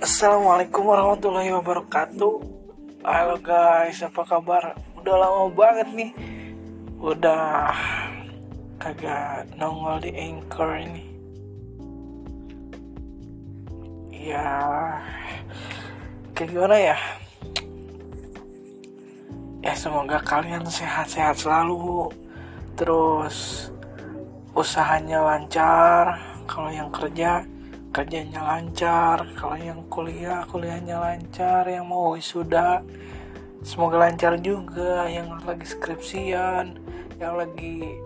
Assalamualaikum warahmatullahi wabarakatuh. Halo guys, apa kabar? Udah lama banget nih. Udah kagak nongol di Anchor ini. Ya Kayak gimana ya? Ya semoga kalian sehat-sehat selalu. Terus Usahanya lancar. Kalau yang kerja kerjanya lancar kalau yang kuliah kuliahnya lancar yang mau wisuda. Semoga lancar juga yang lagi skripsian yang lagi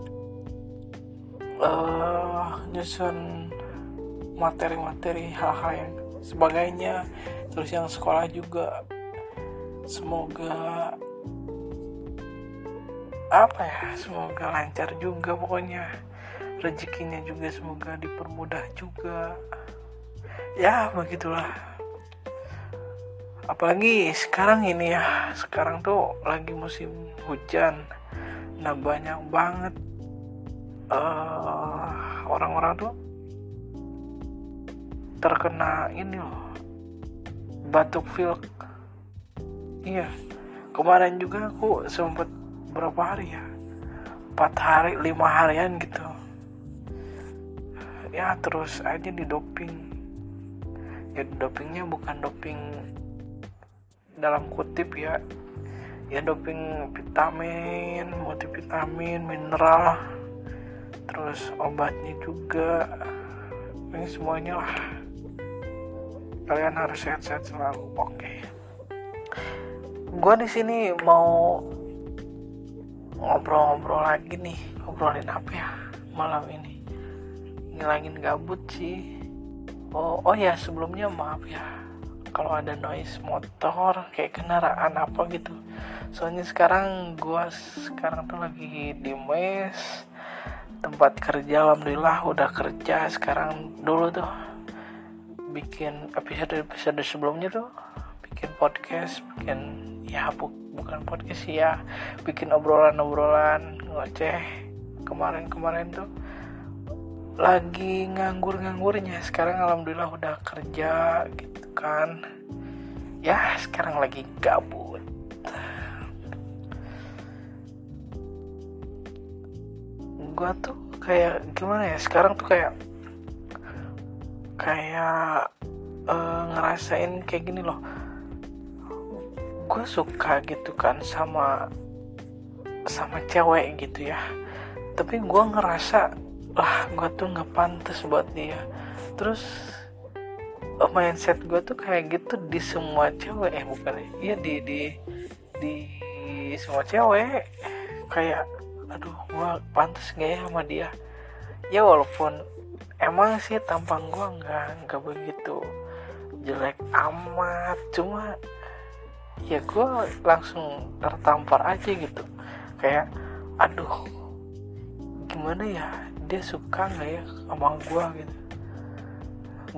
uh, nyusun materi-materi hal-hal yang sebagainya. Terus yang sekolah juga semoga apa ya semoga lancar juga pokoknya rezekinya juga semoga dipermudah juga. Ya begitulah. Apalagi sekarang ini ya sekarang tuh lagi musim hujan. Nah banyak banget uh, orang-orang tuh terkena ini loh batuk pilek. Iya kemarin juga aku sempat berapa hari ya? Empat hari lima harian gitu ya terus aja di doping. Ya dopingnya bukan doping dalam kutip ya. Ya doping vitamin multivitamin mineral terus obatnya juga. Ini semuanya lah. Kalian harus sehat-sehat selalu oke. Okay. gue di sini mau ngobrol-ngobrol lagi nih ngobrolin apa ya malam ini ngilangin gabut sih. Oh oh ya sebelumnya maaf ya. Kalau ada noise motor kayak kendaraan apa gitu. Soalnya sekarang gua sekarang tuh lagi di mes tempat kerja alhamdulillah udah kerja sekarang. Dulu tuh bikin episode episode sebelumnya tuh bikin podcast bikin ya bu, bukan podcast ya. Bikin obrolan obrolan ngoceh. Kemarin kemarin tuh lagi nganggur-nganggurnya. Sekarang alhamdulillah udah kerja gitu kan. Ya sekarang lagi gabut. Gua tuh kayak gimana ya sekarang tuh kayak kayak uh, ngerasain kayak gini loh. Gue suka gitu kan sama sama cewek gitu ya. Tapi gue ngerasa lah gue tuh nggak pantas buat dia. Terus oh, mindset gue tuh kayak gitu di semua cewek. Eh bukan ya? Iya di di di semua cewek. Kayak aduh gue pantas nggak ya sama dia? Ya walaupun emang sih tampang gue nggak nggak begitu jelek amat. Cuma ya gue langsung tertampar aja gitu. Kayak aduh gimana ya dia suka nggak ya sama gue gitu?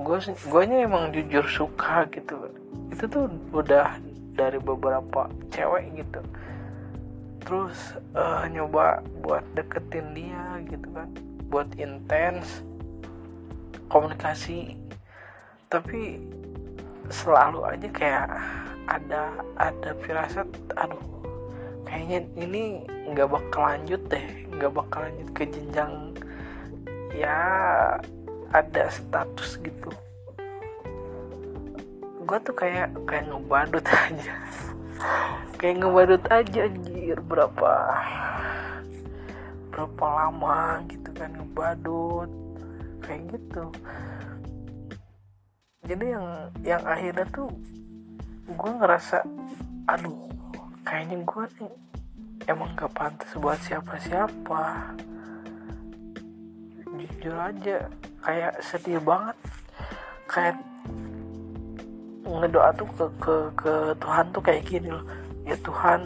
Gue guanya emang jujur suka gitu. Itu tuh udah dari beberapa cewek gitu. Terus uh, nyoba buat deketin dia gitu kan buat intens komunikasi. Tapi selalu aja kayak ada ada firasat aduh kayaknya ini nggak bakal lanjut deh nggak bakal lanjut ke jenjang ya ada status gitu. Gue tuh kayak kayak ngebadut aja. Kayak ngebadut aja anjir. Berapa berapa lama gitu kan ngebadut. Kayak gitu. Jadi yang yang akhirnya tuh gue ngerasa aduh kayaknya gue nih emang gak pantas buat siapa-siapa jujur aja kayak sedih banget. Kayak ngedoa tuh ke ke ke Tuhan tuh kayak gini loh. Ya Tuhan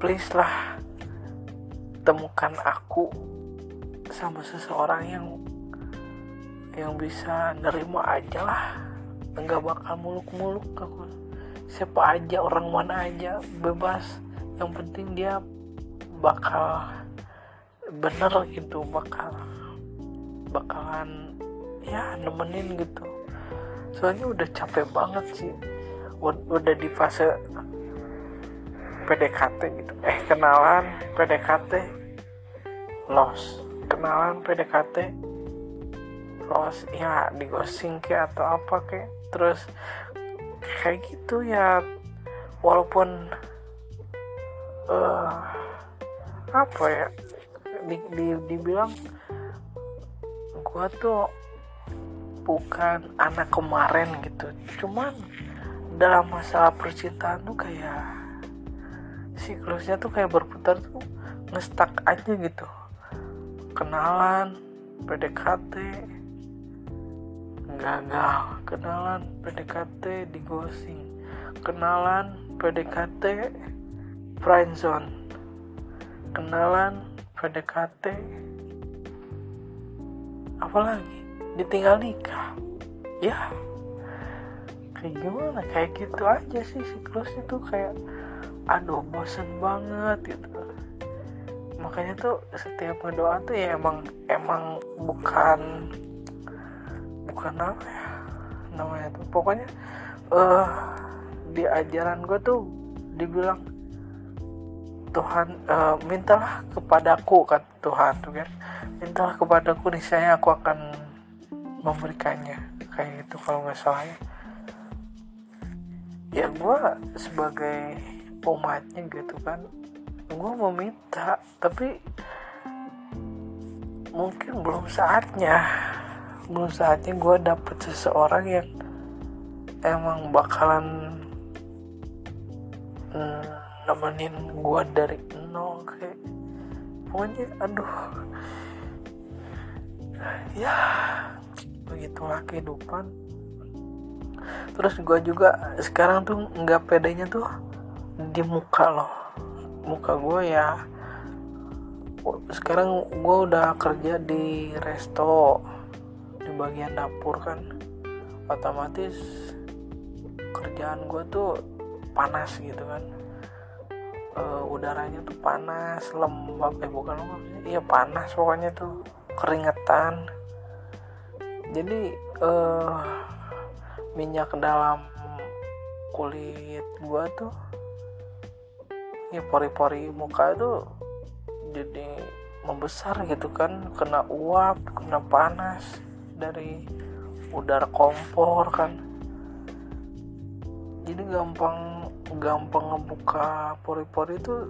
please lah temukan aku sama seseorang yang yang bisa nerima aja lah. Nggak bakal muluk-muluk aku. Siapa aja orang mana aja bebas. Yang penting dia bakal bener gitu bakal bakalan ya nemenin gitu. Soalnya udah capek banget sih. Udah di fase PDKT gitu. Eh kenalan PDKT los. Kenalan PDKT los. Ya digosing ke atau apa ke. Terus kayak gitu ya. Walaupun uh, apa ya di, di, dibilang gua tuh bukan anak kemarin gitu. Cuman dalam masalah percintaan tuh kayak siklusnya tuh kayak berputar tuh ngestak aja gitu. Kenalan PDKT gagal kenalan PDKT di ghosting kenalan PDKT friendzone. Kenalan PDKT apalagi? Ditinggal nikah? Ya. Kayak gimana? Kayak gitu aja sih siklus itu kayak aduh bosen banget gitu. Makanya tuh setiap berdoa tuh ya emang emang bukan bukan apa ya namanya tuh. Pokoknya uh, di ajaran gue tuh dibilang Tuhan uh, mintalah kepadaku kan Tuhan tuh kan. Mintalah kepadaku nih saya aku akan memberikannya. Kayak gitu kalau nggak salah ya. Ya gue sebagai umatnya gitu kan gue meminta tapi mungkin belum saatnya. Belum saatnya gue dapet seseorang yang emang bakalan nemenin gue dari nol kayak pokoknya aduh. Ya begitulah kehidupan. Terus gue juga sekarang tuh nggak pedenya tuh di muka loh. Muka gue ya sekarang gue udah kerja di resto di bagian dapur kan. Otomatis kerjaan gue tuh panas gitu kan e, udaranya tuh panas lembab. Eh bukan lembab iya panas pokoknya tuh. Keringetan. Jadi eh, minyak dalam kulit gua tuh ya pori-pori muka tuh jadi membesar gitu kan. Kena uap kena panas dari udara kompor kan. Jadi gampang gampang ngebuka pori-pori itu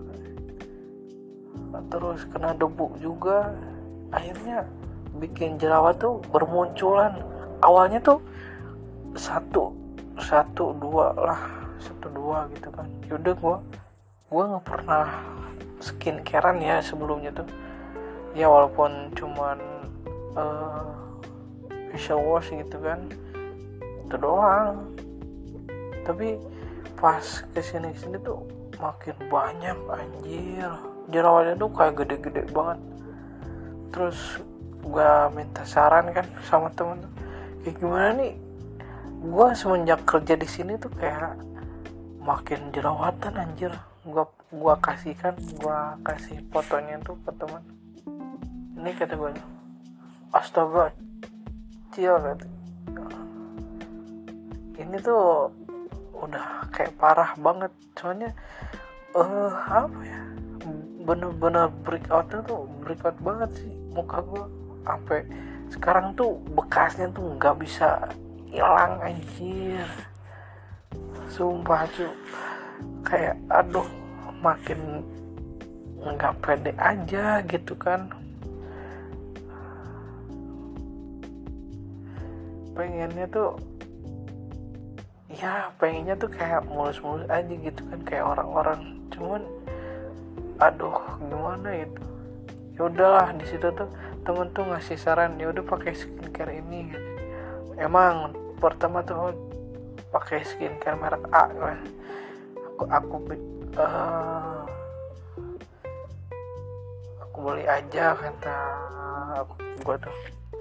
terus kena debu juga. Akhirnya bikin jerawat tuh bermunculan. Awalnya tuh satu satu dua lah satu dua gitu kan. Yaudah gue gue nggak pernah skincarean ya sebelumnya tuh. Ya walaupun cuman uh, facial wash gitu kan. Itu doang. Tapi pas ke sini ke sini tuh makin banyak anjir. Jerawatnya tuh kayak gede-gede banget. Terus gue minta saran kan sama temen kayak gimana nih? Gue semenjak kerja di sini tuh kayak makin jerawatan anjir. Gue gua kasihkan gue kasih fotonya tuh ke teman ini kata gue astaga cil ini tuh udah kayak parah banget. Soalnya uh, apa ya? Bener-bener breakoutnya tuh breakout banget sih. Muka gue sampai sekarang tuh bekasnya tuh nggak bisa hilang anjir. Sumpah tuh kayak aduh makin nggak pede aja gitu kan. Pengennya tuh ya pengennya tuh kayak mulus-mulus aja gitu kan kayak orang-orang. Cuman aduh gimana itu? Ya udahlah di situ tuh temen tuh ngasih saran ya udah pakai skincare ini gitu. emang pertama tuh pakai skincare merek A. Kan aku aku uh, aku beli aja kata aku gue tuh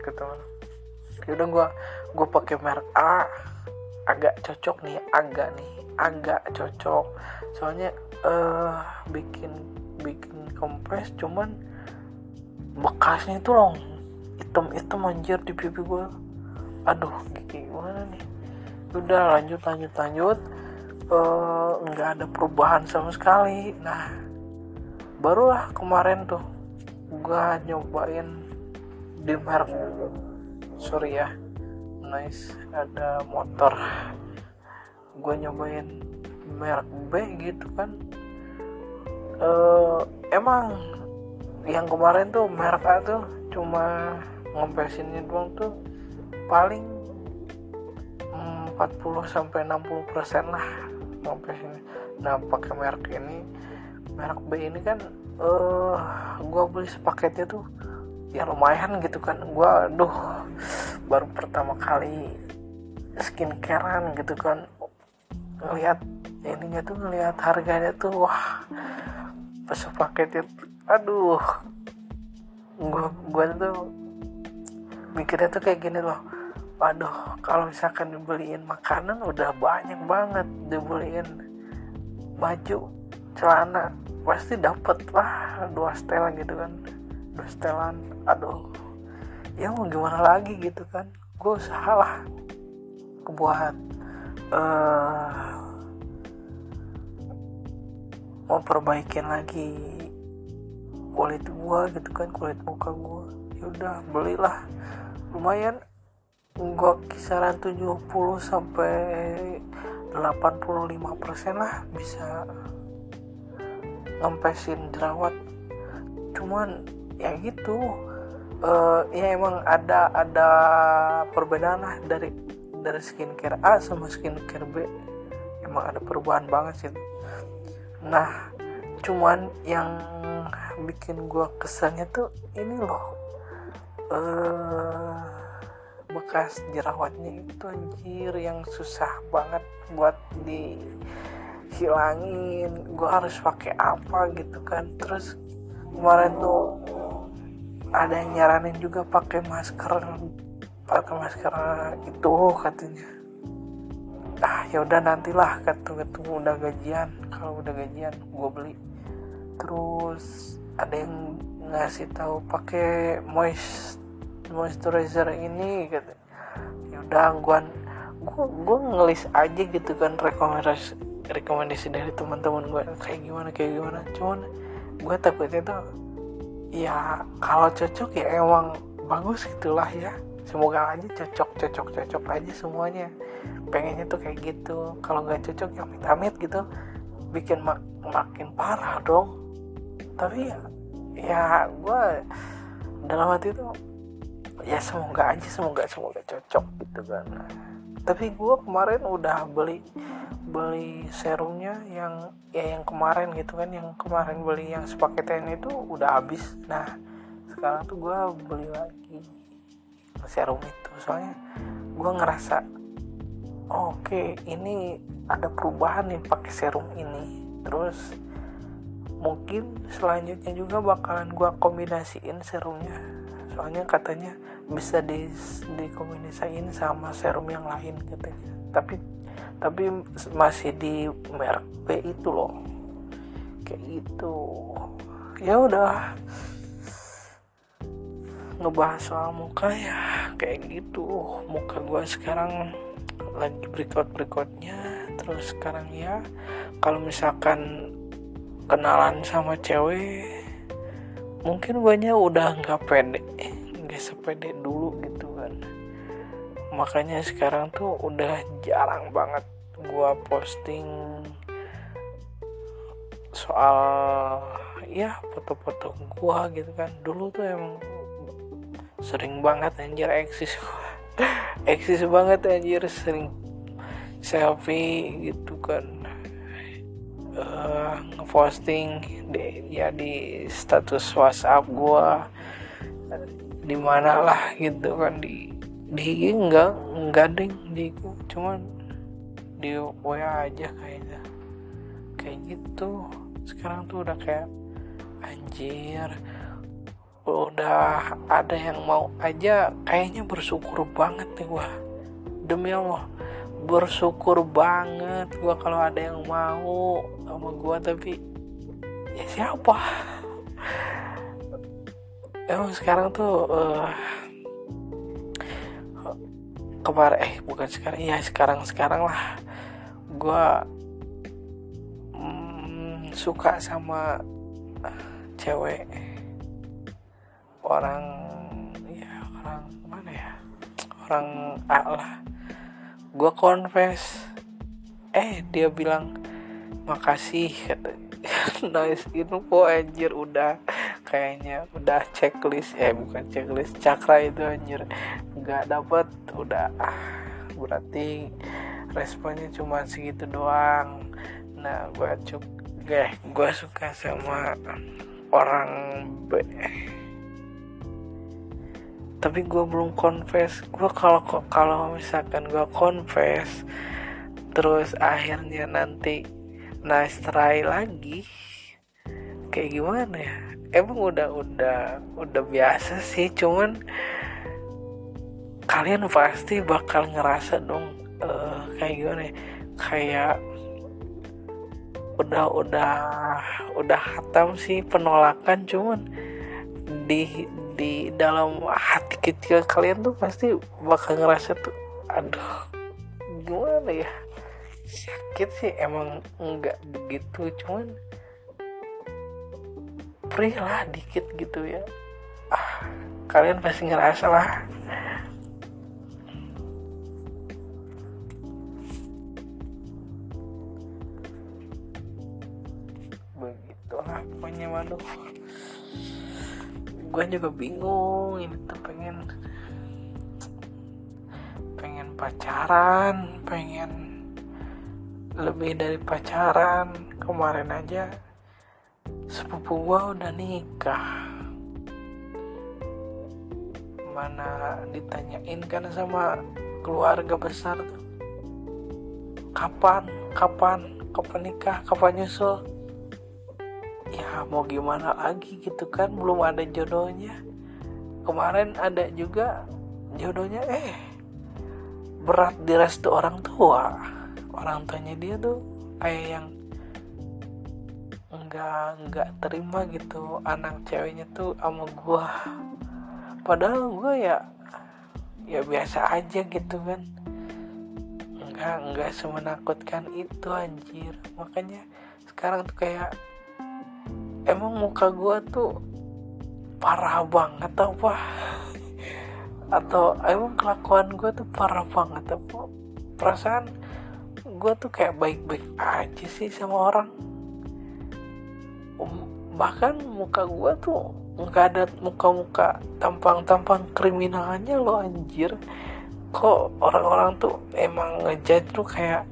ke temen. Ya udah gue gue pakai merek A agak cocok nih agak nih agak cocok. Soalnya eh uh, bikin bikin kompres cuman bekasnya itu loh hitam-hitam anjir di pipi gue aduh gimana nih? Udah lanjut lanjut lanjut. Eh, nggak uh, ada perubahan sama sekali. Nah barulah kemarin tuh gue nyobain di merek sorry ya nice ada motor. Gue nyobain merek B gitu kan. Uh, emang yang kemarin tuh merek A tuh cuma ngempesinnya doang tuh paling 40 sampai 60 persen lah ngempesinnya nah pakai merek ini merek B ini kan uh, gua beli sepaketnya tuh ya lumayan gitu kan. Gua duh baru pertama kali skincarean gitu kan. Ngelihat ininya tuh ngelihat harganya tuh wah pas paketnya aduh. Gua gua tuh mikirnya tuh kayak gini loh. Waduh kalau misalkan dibeliin makanan udah banyak banget. Dibeliin baju celana pasti dapet lah dua setelan gitu kan setelan aduh ya mau gimana lagi gitu kan. Gue usaha lah buat uh, mau perbaikin lagi kulit gua gitu kan kulit muka gua. Yaudah belilah. Lumayan gua kisaran 70 sampai 85 persen lah bisa ngempesin jerawat. Cuman ya gitu. Uh, ya emang ada ada perbedaan lah dari dari skincare A sama skincare B. Emang ada perubahan banget sih nah cuman yang bikin gue kesannya tuh ini loh. Uh, bekas jerawatnya itu anjir yang susah banget buat dihilangin. Gue harus pakai apa gitu kan. Terus kemarin tuh ada yang nyaranin juga pakai masker pakai masker itu katanya. Ah ya udah nantilah ketemu ketemu udah gajian. Kalau udah gajian gue beli. Terus ada yang ngasih tahu pakai moist moisturizer ini gitu ya udah gue gue gue ngelis aja gitu kan rekomendasi rekomendasi dari teman-teman gue kayak gimana kayak gimana. Cuman gue takutnya tuh ya kalau cocok ya emang bagus gitulah ya. Semoga aja cocok cocok cocok aja semuanya. Pengennya tuh kayak gitu. Kalau nggak cocok ya amit-amit gitu. Bikin mak makin parah dong. Tapi ya ya gue dalam hati tuh ya semoga aja semoga semoga cocok gitu kan tapi gue kemarin udah beli beli serumnya yang ya yang kemarin gitu kan yang kemarin beli yang sepaketan itu udah habis. Nah sekarang tuh gue beli lagi serum itu. Soalnya gue ngerasa oke okay, ini ada perubahan nih pakai serum ini. Terus mungkin selanjutnya juga bakalan gue kombinasiin serumnya. Soalnya katanya bisa di dikombinasiin sama serum yang lain katanya tapi tapi masih di merek B itu loh. Kayak gitu. Ya udah. Ngebahas soal muka ya kayak gitu. Muka gue sekarang lagi berikut berikutnya terus sekarang ya kalau misalkan kenalan sama cewek mungkin banyak udah nggak pede nggak sepede dulu gitu kan. Makanya sekarang tuh udah jarang banget gue posting soal ya foto-foto gua gitu kan. Dulu tuh emang sering banget anjir eksis eksis banget anjir sering selfie gitu kan. Uh, ngeposting di ya di status WhatsApp gua di mana lah gitu kan. Di di enggak enggak ding di cuman di WA aja kayaknya. Kayak gitu. Sekarang tuh udah kayak anjir udah ada yang mau aja kayaknya bersyukur banget nih gua. Demi Allah bersyukur banget gua kalau ada yang mau sama gua tapi ya siapa emang sekarang tuh uh, kemarin eh bukan sekarang ya sekarang sekarang lah. Gue mm, suka sama cewek orang ya orang mana ya? Orang A lah. Gue confess eh dia bilang makasih nice info anjir udah kayaknya udah checklist eh bukan checklist cakra itu anjir. Nggak dapet udah. Ah, berarti responnya cuma segitu doang. Nah gue cuk gue gue suka sama orang B. Tapi gue belum confess. Gue kalau kalau misalkan gue confess terus akhirnya nanti nice try lagi kayak gimana ya emang udah udah udah biasa sih cuman kalian pasti bakal ngerasa dong uh, kayak gimana ya? Kayak udah udah udah hatam sih penolakan cuman di di dalam hati kecil kalian tuh pasti bakal ngerasa tuh aduh gimana ya? Sakit sih emang enggak begitu cuman perih lah dikit gitu ya. Ah kalian pasti ngerasa lah. Begitulah pokoknya waduh. Gue juga bingung ini tuh pengen pengen pacaran pengen lebih dari pacaran. Kemarin aja sepupu gua udah nikah. Mana ditanyain kan sama keluarga besar tuh. Kapan kapan kapan nikah kapan nyusul? Ya mau gimana lagi gitu kan belum ada jodohnya. Kemarin ada juga jodohnya eh berat di restu orang tua. Orang tuanya dia tuh kayak yang nggak nggak terima gitu anak ceweknya tuh sama gua. Padahal gua ya ya biasa aja gitu kan. Nggak nggak semenakutkan itu anjir. Makanya sekarang tuh kayak emang muka gua tuh parah banget apa? Atau emang kelakuan gue tuh parah banget apa? Perasaan gue tuh kayak baik-baik aja sih sama orang bahkan muka gue tuh nggak ada muka-muka tampang-tampang kriminalnya lo anjir. Kok orang-orang tuh emang ngejudge tuh kayak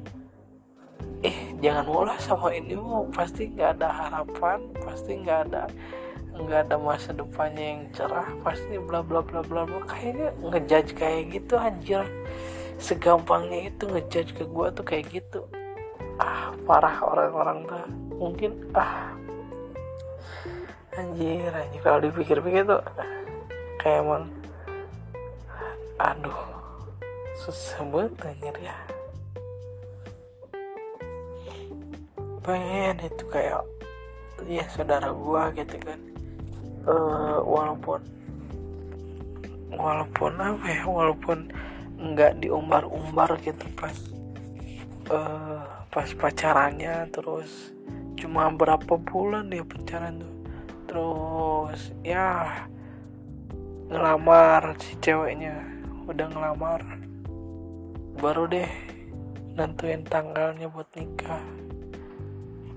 eh jangan mulai sama ini mau pasti nggak ada harapan pasti nggak ada nggak ada masa depannya yang cerah pasti bla bla bla bla bla. Kayaknya ngejudge kayak gitu anjir. Segampangnya itu ngejudge ke gue tuh kayak gitu. Ah parah orang-orang tuh. Mungkin ah anjir anjir. Kalau dipikir-pikir tuh kayak emang aduh susah banget anjir ya. Pengen itu kayak ya saudara gua gitu kan. Uh, walaupun walaupun apa ya walaupun nggak diumbar-umbar gitu pas uh, pas pacarannya terus. Cuma berapa bulan dia pacaran tuh terus ya ngelamar si ceweknya. Udah ngelamar baru deh nentuin tanggalnya buat nikah.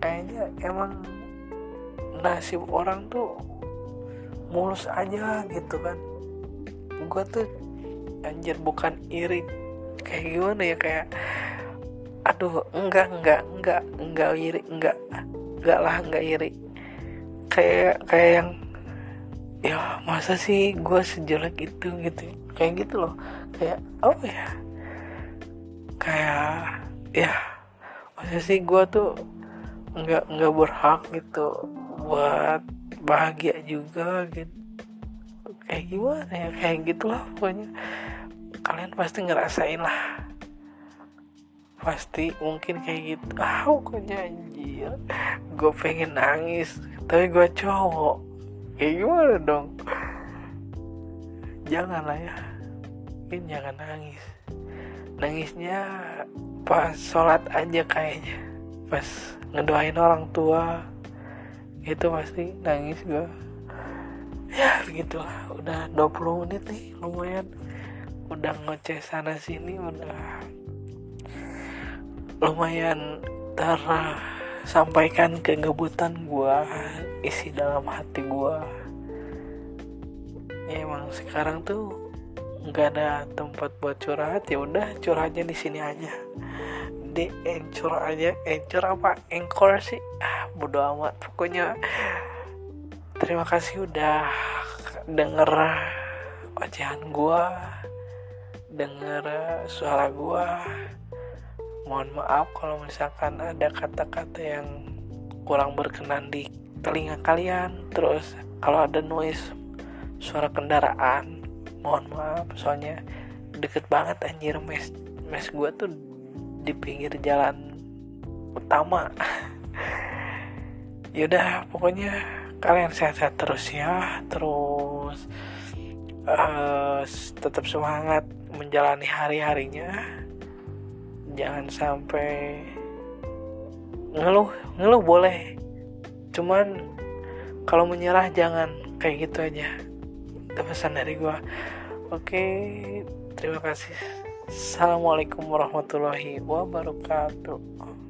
Kayaknya emang nasib orang tuh mulus aja gitu kan. Gue tuh anjir bukan iri. Kayak gimana ya kayak aduh enggak enggak enggak enggak iri enggak enggak lah enggak iri kayak kayak yang ya masa sih gue sejelek itu gitu. Kayak gitu loh. Kayak oh ya? Kayak ya masa sih gue tuh nggak nggak berhak gitu buat bahagia juga gitu. Kayak gimana ya? Kayak gitulah pokoknya. Kalian pasti ngerasain lah. Pasti mungkin kayak gitu. Ah pokoknya anjir. Gue pengen nangis tapi gue cowok. Kayak gimana dong? Jangan lah ya. Mungkin jangan nangis. Nangisnya pas sholat aja kayaknya. Pas ngedoain orang tua. Itu pasti nangis gue ya begitulah. Udah 20 menit nih lumayan. Udah ngoceh sana sini udah lumayan tersampaikan kegebutan gue isi dalam hati gue ya emang sekarang tuh nggak ada tempat buat curhat ya udah curhatnya di sini aja. Di encur aja encur apa? Engkor sih. Ah bodo amat pokoknya. Terima kasih udah denger ocehan gua denger suara gua mohon maaf kalau misalkan ada kata-kata yang kurang berkenan di telinga kalian. Terus kalau ada noise suara kendaraan mohon maaf. Soalnya deket banget anjir. Mes mes gue tuh di pinggir jalan utama. Yaudah pokoknya kalian sehat-sehat terus ya. Terus uh, tetap semangat menjalani hari-harinya jangan sampai ngeluh. Ngeluh boleh. Cuman kalau menyerah jangan. Kayak gitu aja. Itu pesan dari gue oke terima kasih. Assalamualaikum warahmatullahi wabarakatuh